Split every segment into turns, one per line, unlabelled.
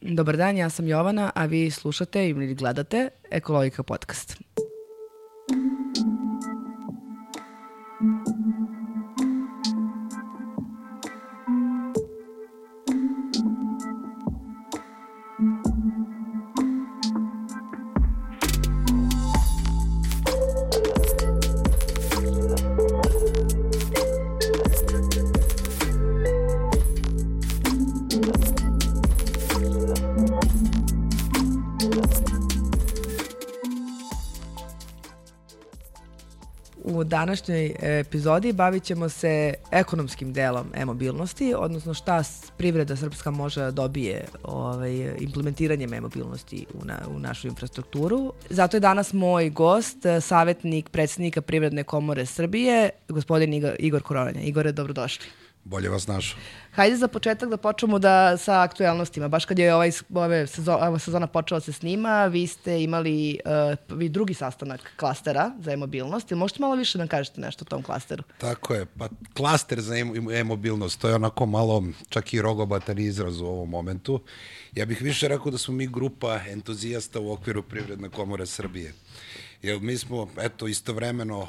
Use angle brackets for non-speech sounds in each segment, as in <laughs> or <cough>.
Dobar dan, ja sam Jovana, a vi slušate ili gledate Ekologika podcast. Današnjoj epizodi bavit ćemo se ekonomskim delom e-mobilnosti, odnosno šta privreda srpska može da dobije ovaj, implementiranjem e-mobilnosti u, na, u našu infrastrukturu. Zato je danas moj gost, savjetnik predsednika Privredne komore Srbije, gospodin Igor, Igor Koronanja. Igore, dobrodošli.
Bolje vas našao.
Hajde za početak da počnemo da sa aktuelnostima. Baš kad je ovaj, ove sezona, ova sezona počela se snima, vi ste imali uh, vi drugi sastanak klastera za e-mobilnost. Ili možete malo više da kažete nešto o tom klasteru?
Tako je. Pa klaster za e-mobilnost, to je onako malo čak i rogobatan izraz u ovom momentu. Ja bih više rekao da smo mi grupa entuzijasta u okviru Privredne komore Srbije. Jer mi smo, eto, istovremeno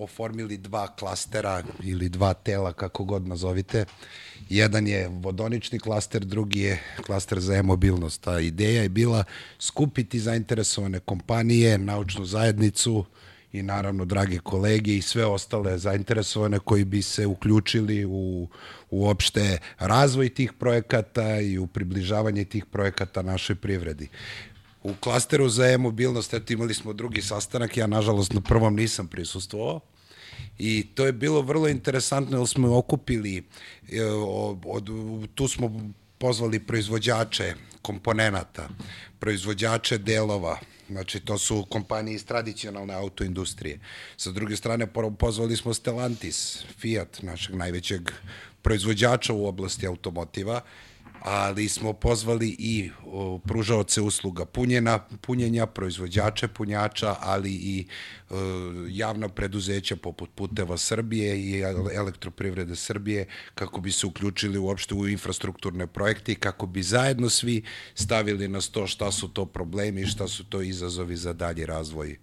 oformili dva klastera ili dva tela, kako god nazovite. Jedan je vodonični klaster, drugi je klaster za e-mobilnost. Ta ideja je bila skupiti zainteresovane kompanije, naučnu zajednicu, i naravno drage kolege i sve ostale zainteresovane koji bi se uključili u uopšte razvoj tih projekata i u približavanje tih projekata našoj privredi. U klasteru za e-mobilnost, eto imali smo drugi sastanak, ja nažalost na prvom nisam prisustvovao, I to je bilo vrlo interesantno, jer smo okupili, e, od, tu smo pozvali proizvođače komponenata, proizvođače delova, znači to su kompanije iz tradicionalne autoindustrije. Sa druge strane, pozvali smo Stellantis, Fiat, našeg najvećeg proizvođača u oblasti automotiva, ali smo pozvali i o, pružaoce usluga punjena, punjenja, proizvođače punjača, ali i o, javna preduzeća poput Puteva Srbije i elektroprivrede Srbije kako bi se uključili uopšte u infrastrukturne projekte i kako bi zajedno svi stavili na sto šta su to problemi i šta su to izazovi za dalji razvoj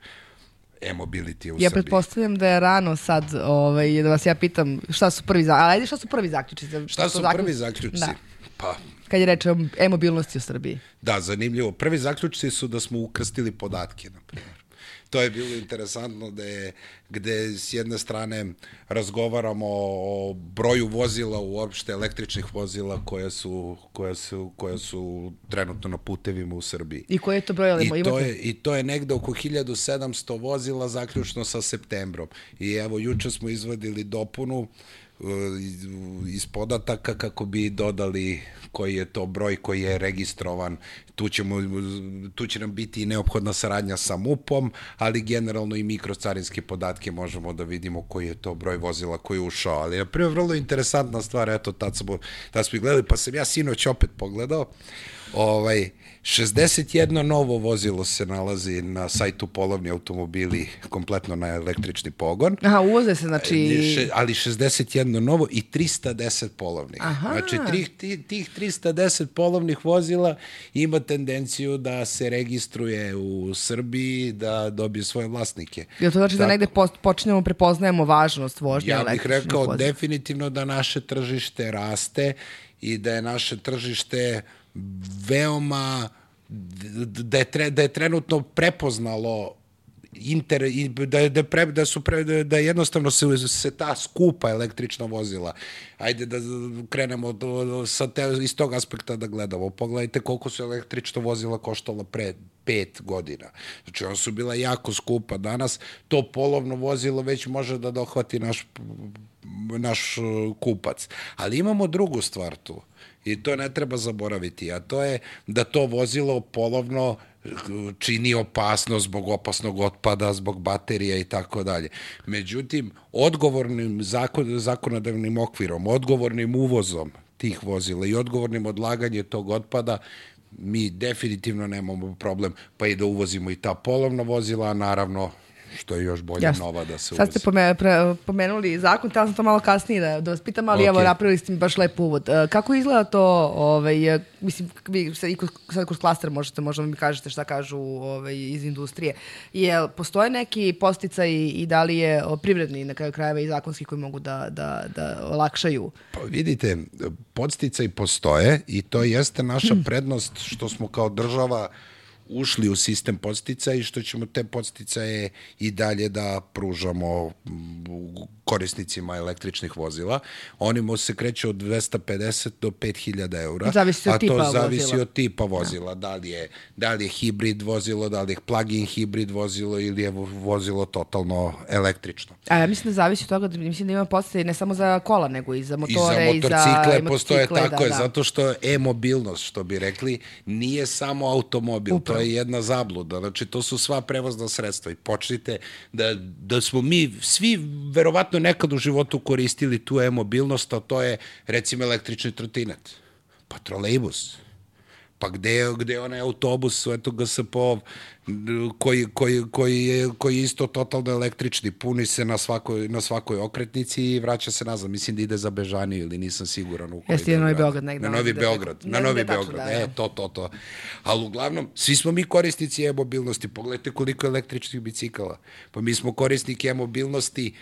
e-mobility u
ja
Srbiji.
pretpostavljam da je rano sad ovaj, da vas ja pitam šta su prvi, ajde šta su prvi zaključci?
Šta su prvi zaključci? Da. Pa,
kad je reč o e-mobilnosti u Srbiji.
Da, zanimljivo. Prvi zaključci su da smo ukrstili podatke, na primjer. To je bilo interesantno da je, gde s jedne strane razgovaramo o broju vozila uopšte električnih vozila koja su, koja su, koja su trenutno na putevima u Srbiji.
I koji je to broj? Ali
I, to je, I to je negde oko 1700 vozila zaključno sa septembrom. I evo, juče smo izvadili dopunu iz podataka kako bi dodali koji je to broj koji je registrovan. Tu, ćemo, tu će nam biti i neophodna saradnja sa MUP-om, ali generalno i mikrocarinske podatke možemo da vidimo koji je to broj vozila koji je ušao. Ali je prvo vrlo interesantna stvar, eto, tad smo, tad smo gledali, pa sam ja sinoć opet pogledao. Ovaj, 61 novo vozilo se nalazi na sajtu Polovni automobili kompletno na električni pogon.
Aha, uvoze se, znači...
Še, ali 61 novo i 310 polovnih. Aha. Znači, tih, tih 310 polovnih vozila ima tendenciju da se registruje u Srbiji, da dobije svoje vlasnike.
Jel to znači Tako, da negde počinjemo prepoznajemo važnost vožnje
ja bih rekao vozila. definitivno da naše tržište raste i da je naše tržište veoma da je, tre, da je trenutno prepoznalo inter, da, da, pre, da, su pre, da, jednostavno se, se ta skupa električna vozila, ajde da krenemo do, sa te, iz tog aspekta da gledamo. Pogledajte koliko su električna vozila koštala pre pet godina. Znači, ona su bila jako skupa. Danas to polovno vozilo već može da dohvati naš, naš kupac. Ali imamo drugu stvar tu I to ne treba zaboraviti, a to je da to vozilo polovno čini opasnost zbog opasnog otpada, zbog baterija i tako dalje. Međutim, odgovornim zakon, zakonodavnim okvirom, odgovornim uvozom tih vozila i odgovornim odlaganje tog otpada, mi definitivno nemamo problem, pa i da uvozimo i ta polovna vozila, a naravno što je još bolje
Jasno.
nova da se
Sad ste
uvozi.
pome, pre, pomenuli zakon, tela sam to malo kasnije da, da vas pitam, ali
Ok.
evo napravili ste mi baš lep uvod. E, Kako izgleda to, ovaj, mislim, vi sad, i kroz, sad kroz klaster možete, možda mi kažete šta kažu ovaj, iz industrije. Jel postoje neki posticaj i da li je privredni na kraju krajeva i zakonski koji mogu da, da, da olakšaju?
Pa vidite, podsticaji postoje i to jeste naša prednost što smo kao država ušli u sistem podsticaja i što ćemo te podsticaje i dalje da pružamo mm, korisnicima električnih vozila. Oni mu se kreću od 250 do 5000 eura.
Zavisi od
a
tipa
to zavisi
vozila.
od tipa vozila. Da li, je, da li je hibrid vozilo, da li je plug-in hibrid vozilo ili je vo- vozilo totalno električno.
A ja mislim da zavisi od toga, da, mislim da ima posticaj ne samo za kola, nego i za motore
I za
za,
motorcikle
i
postoje
motocikle,
tako je,
da, da.
zato što e-mobilnost, što bi rekli, nije samo automobil,
Upravo.
To je jedna zabluda. Znači, to su sva prevozna sredstva. I počnite da, da smo mi svi verovatno nekad u životu koristili tu e-mobilnost, a to je recimo električni trotinet, pa trolejbus, pa gde je, gde je onaj autobus eto GSPO koji, koji, koji, je, koji je isto totalno električni, puni se na svakoj, na svakoj okretnici i vraća se nazad. Mislim da ide za Bežaniju ili nisam siguran u koji
Jeste,
deo
na Novi. Beograd negde,
Na Novi
preko-
Beograd, na Novi Beograd,
da,
e,
da.
to, to, to. Ali uglavnom, svi smo mi korisnici e-mobilnosti, pogledajte koliko je električnih bicikala. Pa mi smo korisniki e-mobilnosti,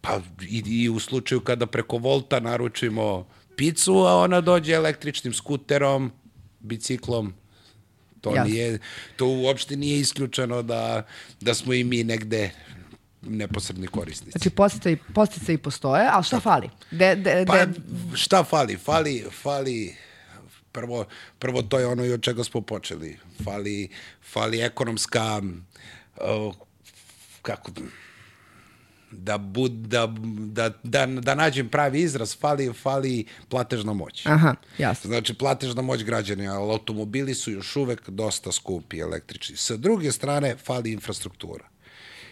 pa i, i u slučaju kada preko Volta naručimo picu, a ona dođe električnim skuterom, biciklom, To
Jasno.
nije, to uopšte nije isključeno da, da smo i mi negde neposredni korisnici.
Znači, posticaj, posticaj postoje, ali šta fali? De, de,
Pa
de,
šta fali? Fali, fali prvo, prvo to je ono i od čega smo počeli. Fali, fali ekonomska uh, kako da, bud, da, da, da, da nađem pravi izraz, fali, fali platežna moć.
Aha, jasno.
Znači, platežna moć građana, ali automobili su još uvek dosta skupi električni. Sa druge strane, fali infrastruktura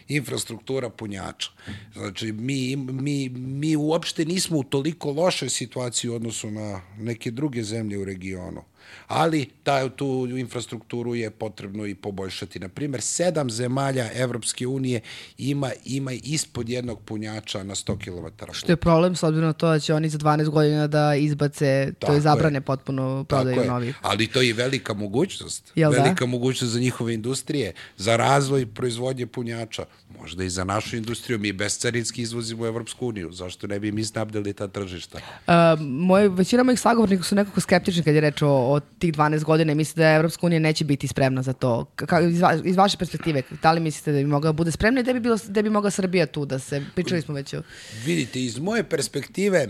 infrastruktura punjača. Znači, mi, mi, mi uopšte nismo u toliko lošoj situaciji u odnosu na neke druge zemlje u regionu. Ali ta, tu infrastrukturu je potrebno i poboljšati. Na primjer, sedam zemalja Evropske unije ima, ima ispod jednog punjača na 100 km.
Što je problem s obzirom na to da će oni za 12 godina da izbace, to
Tako
je
je.
zabrane potpuno prodaju novih.
Ali to je velika mogućnost.
Jel da?
velika mogućnost za njihove industrije, za razvoj proizvodnje punjača. Možda i za našu industriju. Mi bescarinski izvozimo u Evropsku uniju. Zašto ne bi mi snabdeli ta tržišta?
Uh, moj, većina mojih sagovornika su nekako skeptični kad je reč o, o tih 12 godina i misle da Evropska unija neće biti spremna za to. Ka, iz, va, iz vaše perspektive, da li mislite da bi mogla bude spremna i da bi, bilo, da bi mogla Srbija tu da se, pričali smo već o...
Vidite, iz moje perspektive,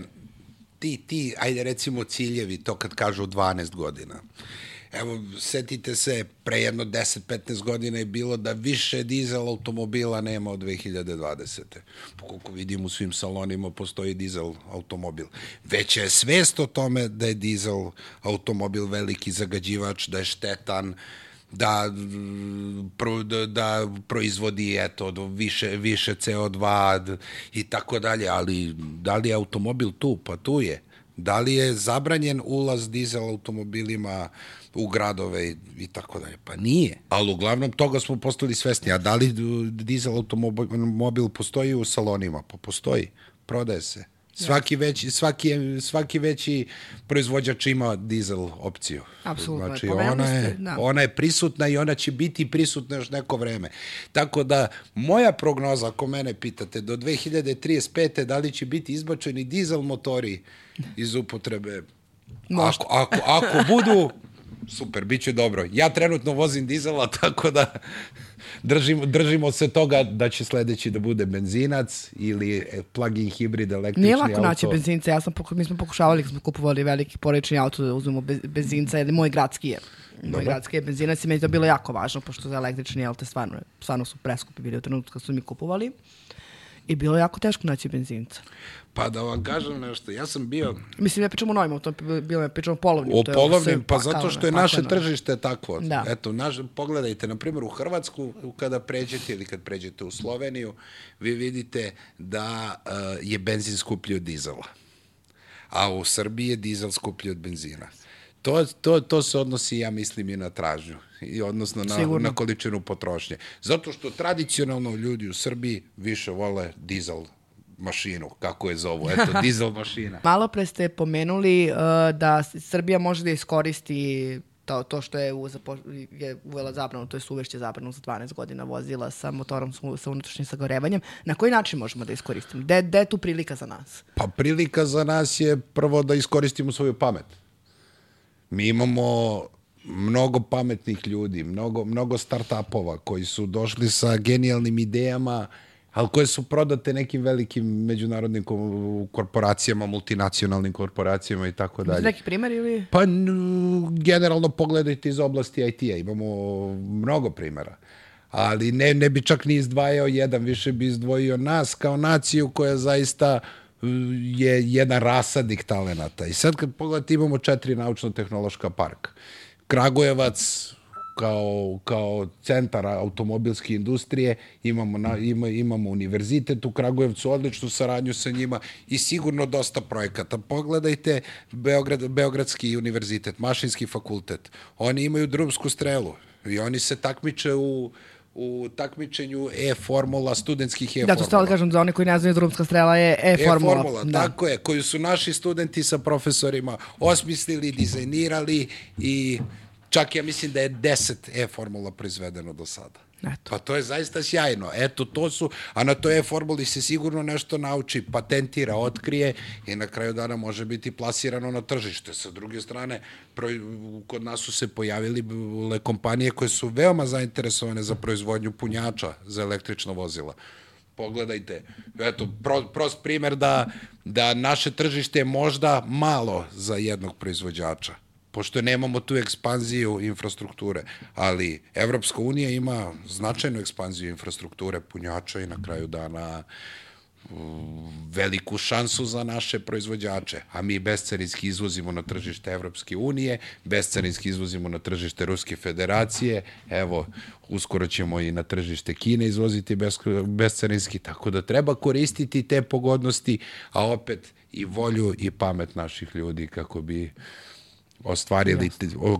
ti, ti, ajde recimo ciljevi, to kad kažu 12 godina. Evo, setite se, pre jedno 10-15 godina je bilo da više dizel automobila nema od 2020. Po koliko vidim u svim salonima postoji dizel automobil. Veća je svest o tome da je dizel automobil veliki zagađivač, da je štetan, da, pro, da, da proizvodi eto više više CO2 d- i tako dalje, ali da li je automobil tu? Pa tu je. Da li je zabranjen ulaz dizel automobilima u gradove i, i tako dalje? Pa nije. Ali uglavnom toga smo postali svesni. A da li dizel automobil postoji u salonima? Pa postoji. Prodaje se. Svaki veći, svaki, svaki veći proizvođač ima dizel opciju.
Apsolutno.
Znači,
Pomenuli
ona je,
da.
ona je prisutna i ona će biti prisutna još neko vreme. Tako da, moja prognoza, ako mene pitate, do 2035. da li će biti izbačeni dizel motori iz upotrebe?
Možda.
Ako, ako, ako budu, <laughs> super, bit će dobro. Ja trenutno vozim dizela, tako da držimo, držimo se toga da će sledeći da bude benzinac ili e, plug-in hibrid električni
Nije lako
auto.
naći benzinca, ja sam, poku- mi smo pokušavali kad smo kupovali veliki porečni auto da uzmemo bez, benzinca, jer moj gradski je. Moj gradski je benzinac i meni je to bilo jako važno, pošto za električni, jel te, stvarno, stvarno su preskupi bili u trenutku kad su mi kupovali. I bilo je jako teško naći benzinca.
Pa da vam kažem nešto, ja sam bio
Mislim, ja pričam o novim autom, bilo je pričam o polovnim.
O polovnim, pa
pakalno,
zato što je naše tržište takvo.
Da.
Eto, naš, pogledajte, na primjer, u Hrvatsku, kada pređete ili kad pređete u Sloveniju, vi vidite da uh, je benzin skuplji od dizela. A u Srbiji je dizel skuplji od benzina. To, to, to se odnosi, ja mislim, i na tražnju, i odnosno na,
Sigurno.
na količinu potrošnje. Zato što tradicionalno ljudi u Srbiji više vole dizel mašinu, kako je zovu, eto, <laughs> dizel mašina.
Malo pre ste pomenuli uh, da Srbija može da iskoristi to, to što je, u, je uvela zabranu, to je uvešće zabranu za 12 godina vozila sa motorom sa, sa unutrašnjim sagorevanjem. Na koji način možemo da iskoristimo? Gde je tu prilika za nas?
Pa prilika za nas je prvo da iskoristimo svoju pamet. Mi imamo mnogo pametnih ljudi, mnogo, mnogo start-upova koji su došli sa genijalnim idejama, ali koje su prodate nekim velikim međunarodnim ko- korporacijama, multinacionalnim korporacijama i tako dalje.
Neki primer ili?
Pa generalno pogledajte iz oblasti IT-a, imamo mnogo primjera. Ali ne, ne bi čak ni izdvajao jedan, više bi izdvojio nas kao naciju koja zaista uh, je jedan rasadnik talenata. I sad kad pogledate imamo četiri naučno-tehnološka parka. Kragujevac, kao, kao centar automobilske industrije, imamo, na, ima, imamo univerzitet u Kragujevcu, odličnu saradnju sa njima i sigurno dosta projekata. Pogledajte Beograd, Beogradski univerzitet, Mašinski fakultet. Oni imaju drumsku strelu i oni se takmiče u u takmičenju e-formula, studentskih e-formula.
Da, to stalo kažem, za one koji ne znaju, drumska strela je e-formula.
E-formula,
da.
tako je, koju su naši studenti sa profesorima osmislili, dizajnirali i čak ja mislim da je 10 e-formula proizvedeno do sada.
Eto.
Pa to je zaista sjajno. Eto, to su, a na toj e-formuli se sigurno nešto nauči, patentira, otkrije i na kraju dana može biti plasirano na tržište. Sa druge strane, kod nas su se pojavili kompanije koje su veoma zainteresovane za proizvodnju punjača za električno vozila pogledajte, eto, pro, prost primer da, da naše tržište je možda malo za jednog proizvođača, pošto nemamo tu ekspanziju infrastrukture, ali Evropska unija ima značajnu ekspanziju infrastrukture punjača i na kraju dana veliku šansu za naše proizvođače, a mi bescarinski izvozimo na tržište Evropske unije, bescarinski izvozimo na tržište Ruske federacije, evo, uskoro ćemo i na tržište Kine izvoziti bescarinski, tako da treba koristiti te pogodnosti, a opet i volju i pamet naših ljudi kako bi ostvarili,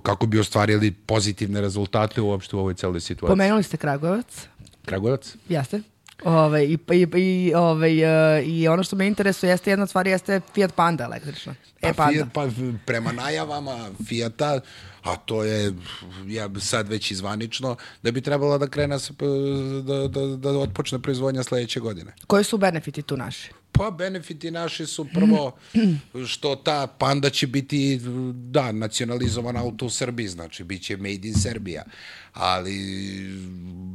kako bi ostvarili pozitivne rezultate uopšte u ovoj celoj situaciji.
Pomenuli ste Kragujevac.
Kragujevac?
Jeste. Ove, i, i, i, ove, I ono što me interesuje jeste jedna stvar, jeste Fiat Panda električna. E,
Pa. Fiat, pa prema najavama Fiata, a to je ja sad već izvanično, da bi trebalo da krene da, da, da otpočne proizvodnja sledeće godine.
Koji su benefiti tu naši?
Pa benefiti naši su prvo što ta panda će biti da, nacionalizovan auto u Srbiji, znači bit će made in Serbia. Ali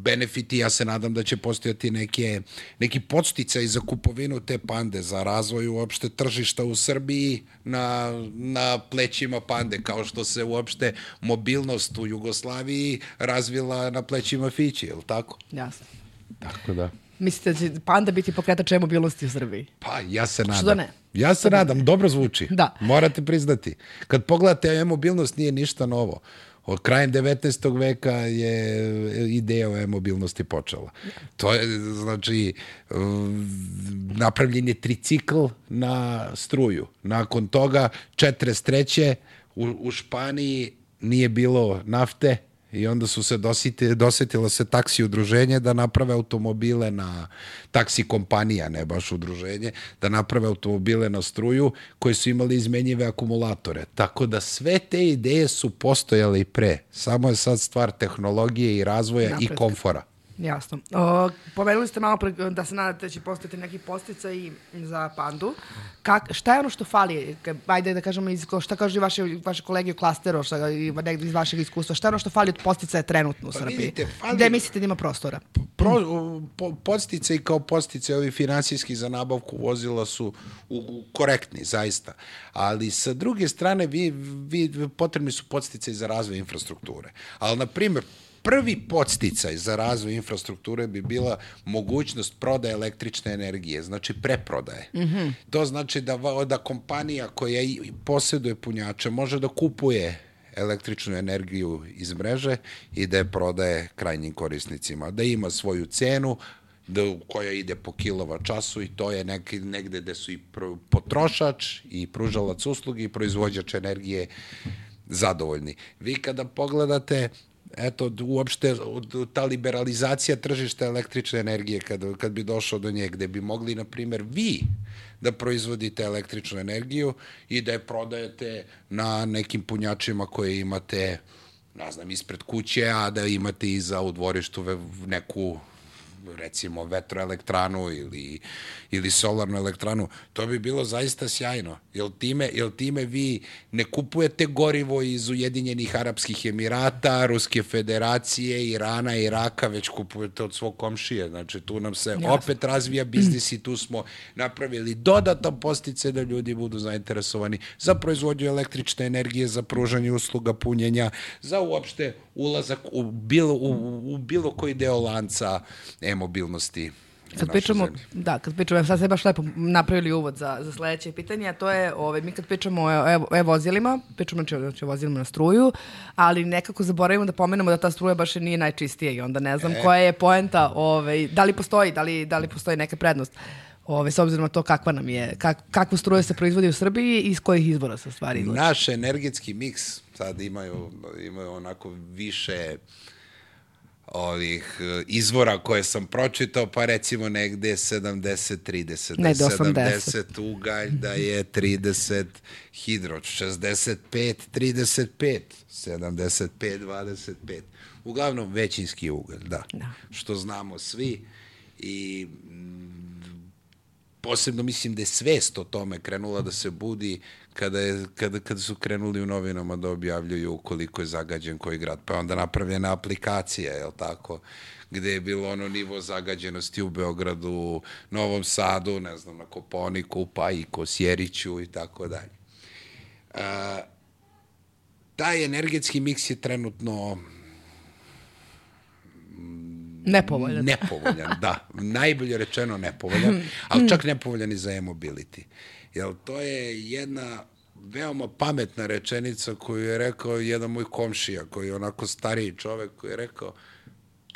benefiti, ja se nadam da će postojati neke, neki podsticaj za kupovinu te pande, za razvoj uopšte tržišta u Srbiji na, na plećima pande, kao što se uopšte mobilnost u Jugoslaviji razvila na plećima Fići, je li tako?
Jasno.
Tako da.
Mislite da će Panda biti pokretač e-mobilnosti u Srbiji?
Pa, ja se nadam.
da ne?
Ja se nadam, dobro zvuči.
Da.
Morate priznati. Kad pogledate, e-mobilnost nije ništa novo. Od krajem 19. veka je ideja o e-mobilnosti počela. To je, znači, napravljen je tricikl na struju. Nakon toga, 43. u, u Španiji nije bilo nafte, I onda su se dosite, dosetilo se taksi udruženje da naprave automobile na taksi kompanija, ne baš udruženje, da naprave automobile na struju koji su imali izmenjive akumulatore. Tako da sve te ideje su postojale i pre. Samo je sad stvar tehnologije i razvoja
Napretka.
i komfora.
Jasno. O, pomenuli ste malo pre da se nadate da će postojati neki posticaj za pandu. Kak, šta je ono što fali? Ajde da kažemo, iz, šta kažu i vaše, vaše kolege u klasteru, šta, i negde iz vašeg iskustva, šta je ono što fali od posticaja trenutno u
Pa
Srbiji?
vidite, fali-
Gde mislite da ima prostora?
Pro, po, podsticaj kao podsticaj ovi finansijski za nabavku vozila su u, u, korektni, zaista. Ali sa druge strane vi, vi, potrebni su podsticaj za razvoj infrastrukture. Ali, na primjer, prvi podsticaj za razvoj infrastrukture bi bila mogućnost prodaje električne energije, znači preprodaje. Mm -hmm. To znači da, da kompanija koja posjeduje punjače može da kupuje električnu energiju iz mreže i da je prodaje krajnjim korisnicima. Da ima svoju cenu, da, koja ide po kilovat času i to je neki, negde gde su i pro, potrošač i pružalac usluge i proizvođač energije zadovoljni. Vi kada pogledate eto, uopšte ta liberalizacija tržišta električne energije, kad, kad bi došao do nje, gde bi mogli, na primer, vi da proizvodite električnu energiju i da je prodajete na nekim punjačima koje imate, ne znam, ispred kuće, a da imate i za u dvorištu neku recimo vetroelektranu ili, ili solarnu elektranu, to bi bilo zaista sjajno. Jel time, jel time vi ne kupujete gorivo iz Ujedinjenih Arapskih Emirata, Ruske federacije, Irana, Iraka, već kupujete od svog komšije. Znači, tu nam se Jasne. opet razvija biznis i tu smo napravili dodatan postice da ljudi budu zainteresovani za proizvodnju električne energije, za pružanje usluga punjenja, za uopšte ulazak u bilo, u, u bilo koji deo lanca e-mobilnosti
Kad pričamo, zemlji. da, kad pričamo, sad se baš lepo napravili uvod za, za sledeće pitanje, a to je, ovaj, mi kad pričamo o e-vozilima, pričamo znači, znači o vozilima na struju, ali nekako zaboravimo da pomenemo da ta struja baš nije najčistija i onda ne znam e. koja je poenta, ovaj, da li postoji, da li, da li postoji neka prednost ove, s obzirom na to kakva nam je, kak, kakvu struju se proizvodi u Srbiji i iz kojih izvora se stvari izlači.
Naš energetski miks sad imaju, imaju onako više ovih e, izvora koje sam pročitao, pa recimo negde 70-30, da je 70 ugalj, da je 30 hidro, 65-35, 75-25. Uglavnom većinski ugalj, da. da. Što znamo svi i posebno mislim da je svest o tome krenula da se budi kada, je, kada, kada su krenuli u novinama da objavljuju koliko je zagađen koji grad. Pa onda napravljena aplikacija, je li tako? gde je bilo ono nivo zagađenosti u Beogradu, Novom Sadu, ne znam, na Koponiku, pa i Kosjeriću i tako dalje. Taj energetski miks je trenutno
Nepovoljan.
Nepovoljan, da. Najbolje rečeno nepovoljan, ali čak nepovoljan i za e-mobility. Jer to je jedna veoma pametna rečenica koju je rekao jedan moj komšija, koji je onako stariji čovek, koji je rekao,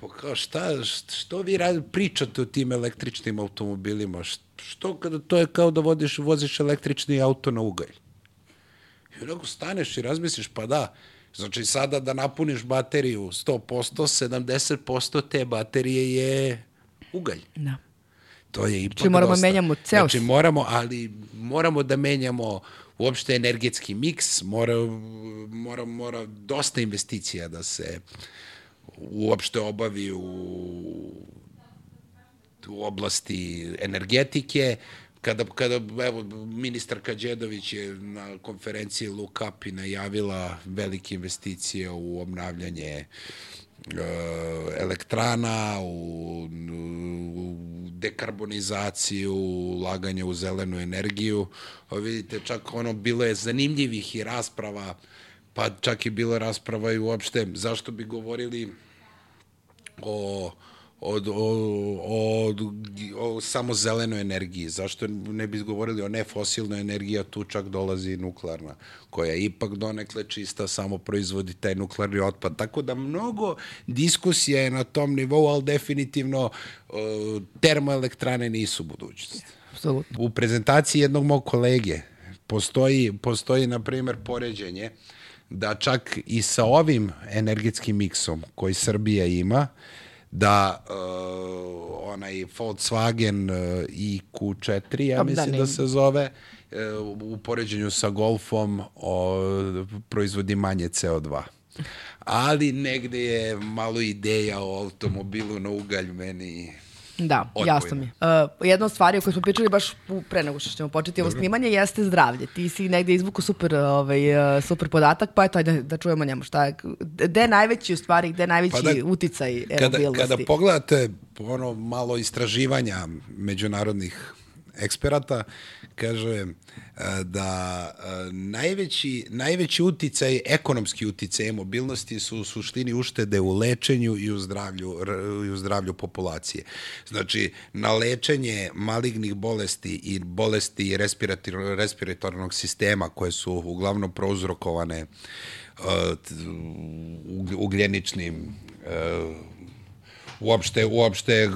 pa kao šta, što vi radi, pričate o tim električnim automobilima? Što kada to je kao da vodiš, voziš električni auto na ugalj? I onako staneš i razmisliš, pa da, Znači sada da napuniš bateriju 100%, 70% te baterije je ugalj.
Da.
To je ipak
znači moramo da dosta. menjamo ceo...
Znači moramo, ali moramo da menjamo uopšte energetski miks, mora, mora, mora dosta investicija da se uopšte obavi u, u oblasti energetike, kada, kada evo, ministar Kađedović je na konferenciji Look Up i najavila velike investicije u obnavljanje e, elektrana, u, u dekarbonizaciju, ulaganje u zelenu energiju. O, vidite, čak ono bilo je zanimljivih i rasprava, pa čak i bilo rasprava i uopšte zašto bi govorili o od, o, o, o samo zelenoj energiji. Zašto ne bi govorili o nefosilnoj energiji, a tu čak dolazi nuklearna, koja je ipak donekle čista, samo proizvodi taj nuklearni otpad. Tako da mnogo diskusija je na tom nivou, ali definitivno o, termoelektrane nisu budućnost.
Absolutno.
U prezentaciji jednog mog kolege postoji, postoji na primer, poređenje da čak i sa ovim energetskim miksom koji Srbija ima, da uh, onaj Volkswagen uh, IQ4, ja mislim da se zove, uh, u poređenju sa Golfom o, proizvodi manje CO2. Ali negde je malo ideja o automobilu na ugalj meni
Da, odbojno. jasno mi. Uh, jedna od stvari o kojoj smo pričali baš u, pre nego što ćemo početi ovo snimanje jeste zdravlje. Ti si negde izvuku super, ovaj, uh, super podatak, pa eto, ajde da čujemo njemu šta je. Gde je najveći u stvari, gde je najveći pa da, uticaj
kada, kada pogledate ono malo istraživanja međunarodnih eksperata, kaže e, da e, najveći, najveći uticaj, ekonomski uticaj mobilnosti su u suštini uštede u lečenju i u zdravlju, i u zdravlju populacije. Znači, na lečenje malignih bolesti i bolesti respiratornog sistema koje su uglavnom prouzrokovane uh, ugljeničnim uh, uopšte, uopšte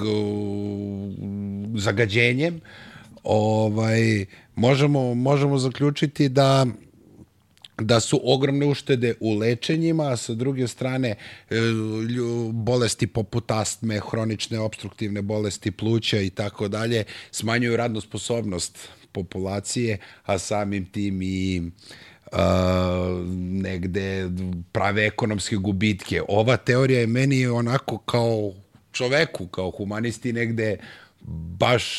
zagađenjem, ovaj, možemo, možemo zaključiti da da su ogromne uštede u lečenjima, a sa druge strane e, bolesti poput astme, hronične obstruktivne bolesti pluća i tako dalje smanjuju radnu sposobnost populacije, a samim tim i uh, negde prave ekonomske gubitke. Ova teorija je meni onako kao čoveku, kao humanisti negde baš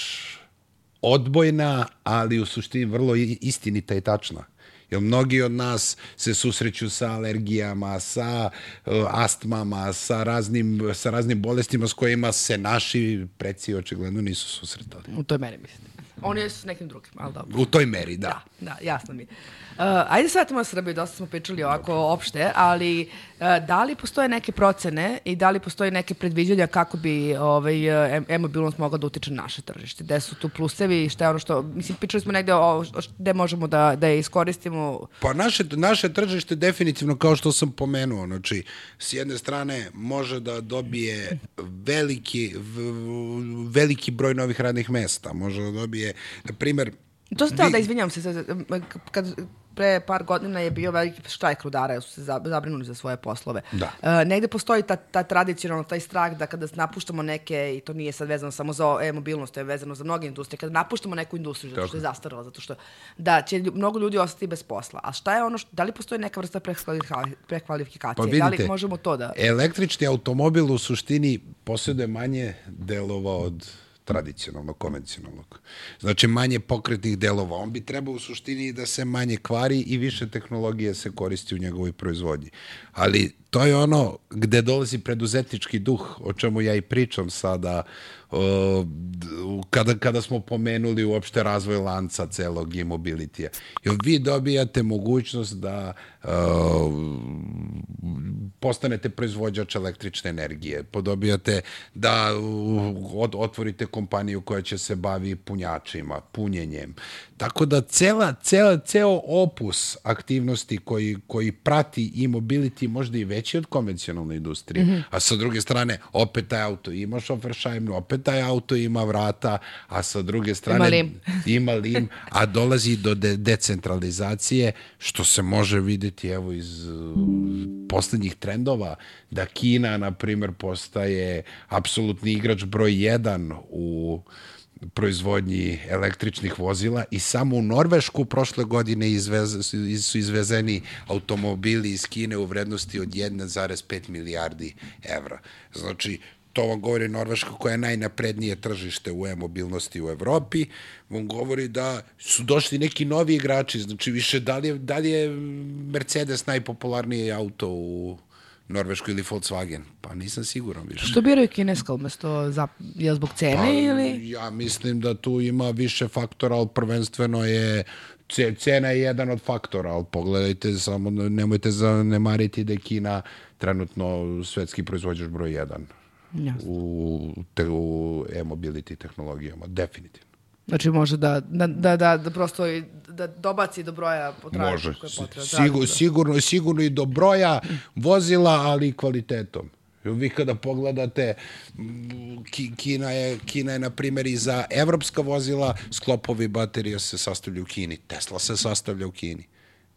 odbojna, ali u suštini vrlo istinita i tačna. Jer mnogi od nas se susreću sa alergijama, sa uh, astmama, sa raznim, sa raznim bolestima s kojima se naši preci očigledno nisu susretali.
U toj meri mislim. Oni su s nekim drugim, ali dobro.
U toj meri, da.
Da, da, jasno mi. je. Uh, ajde vratimo na Srbiju, dosta smo pričali ovako opšte, ali uh, da li postoje neke procene i da li postoje neke predviđanja kako bi ovaj, uh, em- e-mobilnost mogla da utiče na naše tržište? Gde su tu plusevi i šta je ono što, mislim, pričali smo negde o, gde možemo da, da je iskoristimo
Pa naše, naše tržište definitivno, kao što sam pomenuo, znači, s jedne strane može da dobije veliki, v- veliki broj novih radnih mesta, može da dobije, na primer,
To tela
vi-
da izvinjam se, kad pre par godina je bio veliki štrajk rudara, su se za- zabrinuli za svoje poslove.
Da.
E, negde postoji ta, ta tradicionalno, taj strah da kada napuštamo neke, i to nije sad vezano samo za e-mobilnost, to je vezano za mnoge industrije, kada napuštamo neku industriju, zato što je zastarala, zato što da će mnogo ljudi ostati bez posla. A šta je ono, što, da li postoji neka vrsta prekvalifika- prekvalifikacije?
Pa
da
vidite,
li možemo to da...
električni automobil u suštini posjeduje manje delova od tradicionalnog, konvencionalnog. Znači manje pokretnih delova. On bi trebao u suštini da se manje kvari i više tehnologije se koristi u njegovoj proizvodnji. Ali to je ono gde dolazi preduzetnički duh, o čemu ja i pričam sada, kada, kada smo pomenuli uopšte razvoj lanca celog e-mobilitija. Jer vi dobijate mogućnost da postanete proizvođač električne energije, podobijate da otvorite kompaniju koja će se bavi punjačima, punjenjem. Tako da cela, cela, ceo opus aktivnosti koji, koji prati e-mobility možda i veći od konvencionalne industrije. Mm -hmm. A sa druge strane, opet taj auto ima šofer šajbnu, opet taj auto ima vrata, a sa druge strane
Ima lim. <laughs>
ima lim, a dolazi do de decentralizacije, što se može videti evo iz uh, poslednjih trendova, da Kina, na primer, postaje apsolutni igrač broj jedan u proizvodnji električnih vozila i samo u Norvešku prošle godine izvez, su izvezeni automobili iz Kine u vrednosti od 1,5 milijardi evra. Znači, to vam govori Norveška koja je najnaprednije tržište u e-mobilnosti u Evropi, vam govori da su došli neki novi igrači, znači više da li je, da li je Mercedes najpopularniji auto u Norveškoj ili Volkswagen? Pa nisam siguran više.
Što biraju kineska umesto, za, je zbog cene
Pa,
ili...
Ja mislim da tu ima više faktora, ali prvenstveno je ce- cena je jedan od faktora, ali pogledajte samo, nemojte zanemariti da je Kina trenutno svetski proizvođač broj jedan
Jasno.
u, te, u e-mobility tehnologijama, definitivno.
Znači može da, da, da, da, da prosto i da dobaci do broja potražnje
Može.
koje je potrebno.
Sigur, sigurno, sigurno i do broja vozila, ali i kvalitetom. Vi kada pogledate, Ki- Kina je, Kina je na primjer, i za evropska vozila sklopovi baterija se sastavlja u Kini. Tesla se sastavlja u Kini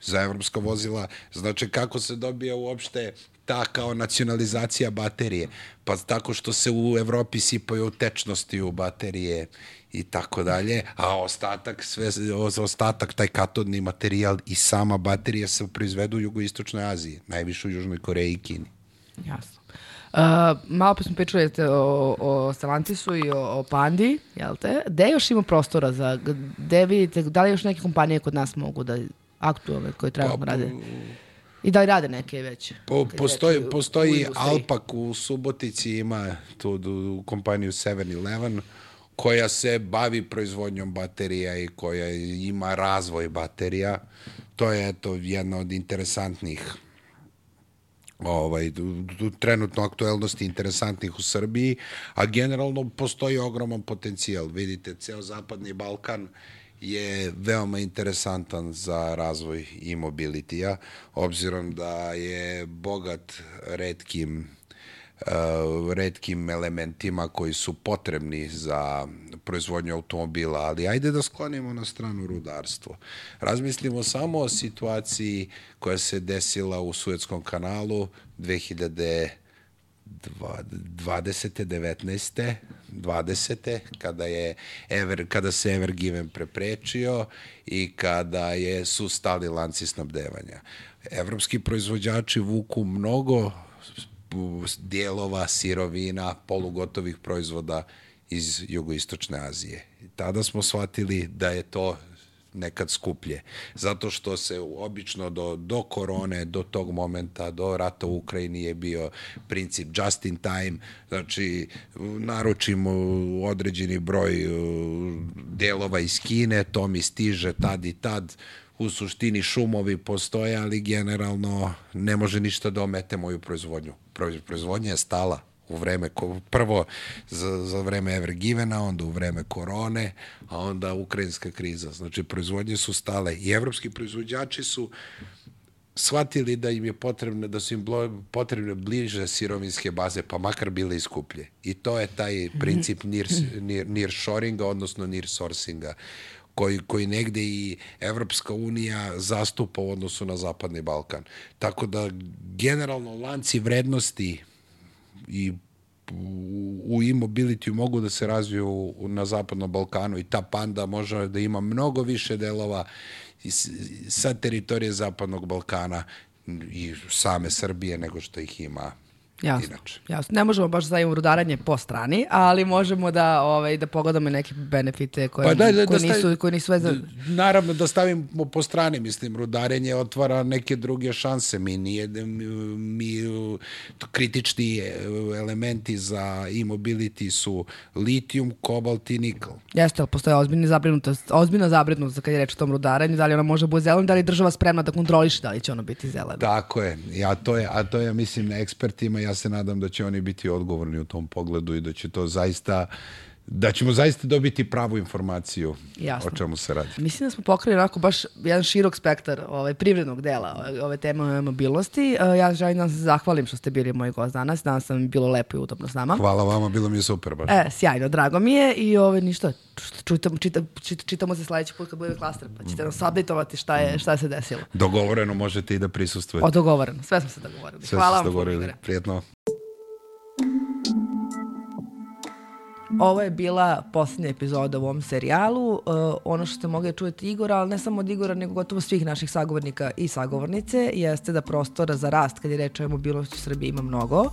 za evropska vozila. Znači, kako se dobija uopšte ta kao nacionalizacija baterije? Pa tako što se u Evropi sipaju tečnosti u baterije i tako dalje, a ostatak, sve, ostatak, taj katodni materijal i sama baterija se proizvedu u jugoistočnoj Aziji, najviše u Južnoj Koreji i Kini.
Jasno. Uh, malo pa smo pričali o, o Stellantisu i o, o Pandi, jel te? Gde još ima prostora za, gde vidite, da li još neke kompanije kod nas mogu da aktualne koje trebamo
Pa,
rade? I da li rade neke već?
Po, postoji,
u
postoji
industriji?
Alpak u Subotici, ima tu, tu kompaniju 7-Eleven, koja se bavi proizvodnjom baterija i koja ima razvoj baterija. To je eto jedna od interesantnih ovaj, trenutno aktuelnosti interesantnih u Srbiji, a generalno postoji ogroman potencijal. Vidite, ceo zapadni Balkan je veoma interesantan za razvoj e-mobility-a, obzirom da je bogat redkim uh, redkim elementima koji su potrebni za proizvodnju automobila, ali ajde da sklonimo na stranu rudarstvo. Razmislimo samo o situaciji koja se desila u Suetskom kanalu 2000 20. 19. 20. kada je Ever, kada se Ever Given preprečio i kada je su stali lanci snabdevanja. Evropski proizvođači vuku mnogo dijelova, sirovina, polugotovih proizvoda iz jugoistočne Azije. Tada smo shvatili da je to nekad skuplje. Zato što se obično do, do korone, do tog momenta, do rata u Ukrajini je bio princip just in time, znači naručimo određeni broj uh, delova iz Kine, to mi stiže tad i tad, u suštini šumovi postoje, ali generalno ne može ništa da omete moju proizvodnju. Proizvodnja je stala u vreme, prvo za, za vreme Evergivena, onda u vreme korone, a onda ukrajinska kriza. Znači, proizvodnje su stale i evropski proizvođači su shvatili da im je potrebno, da su im potrebne bliže sirovinske baze, pa makar bile iskuplje. I to je taj princip near, near, near shoringa, odnosno near sourcinga koji, koji negde i Evropska unija zastupa u odnosu na Zapadni Balkan. Tako da generalno lanci vrednosti i u e-mobility mogu da se razviju na Zapadnom Balkanu i ta panda može da ima mnogo više delova sa teritorije Zapadnog Balkana i same Srbije nego što ih ima
Jasno, inače. jasno. Ne možemo baš za rudaranje po strani, ali možemo da ovaj da pogledamo neke benefite koje, pa da, da, koje, da nisu, koje nisu vezane.
Naravno da stavimo po strani, mislim, rudarenje otvara neke druge šanse. Mi nije, mi, mi kritični elementi za e-mobility su litijum, kobalt i nikl.
Jeste, ali postoje ozbiljna zabrinutost, ozbiljna zabrinutost kad je reč o tom rudaranju, da li ona može biti zelena, da li je država spremna da kontroliše da li će ono biti zeleno.
Tako je, ja to je, a to je, mislim, na ekspertima ja se nadam da će oni biti odgovorni u tom pogledu i da će to zaista da ćemo zaista dobiti pravu informaciju Jasno. o čemu se radi.
Mislim da smo pokrili onako baš jedan širok spektar ovaj, privrednog dela ove teme o mobilnosti. E, ja želim da se zahvalim što ste bili moj gost danas. Danas sam bilo lepo i udobno s nama.
Hvala vama, bilo mi je super baš.
E, sjajno, drago mi je i ovaj, ništa, čitamo, čitamo, čitamo se sledeći put kad bude klaster, pa ćete nas updateovati šta je, šta se desilo.
Dogovoreno možete i da prisustvujete.
O, dogovoreno, sve smo se dogovorili.
Sve
Hvala
vam. Sve dogovorili, prijetno.
Ovo je bila poslednja epizoda u ovom serijalu. Uh, ono što ste mogli čujeti Igora, ali ne samo od Igora, nego gotovo svih naših sagovornika i sagovornice, jeste da prostora za rast, kad je reč o mobilnosti u Srbiji, ima mnogo. Uh,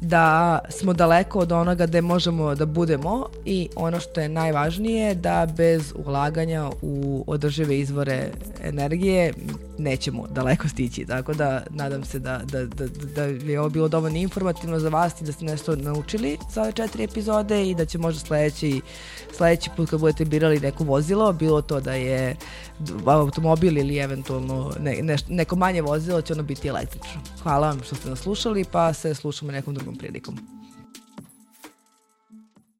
da smo daleko od onoga gde možemo da budemo i ono što je najvažnije da bez ulaganja u održive izvore energije nećemo daleko stići. Tako da nadam se da, da, da, da je ovo bilo dovoljno informativno za vas i da ste nešto naučili za ove četiri epizode i da će možda sledeći, sledeći put kad budete birali neko vozilo, bilo to da je automobil ili eventualno ne, ne, neko manje vozilo će ono biti električno. Hvala vam što ste nas slušali pa se slušamo nekom drugom moram v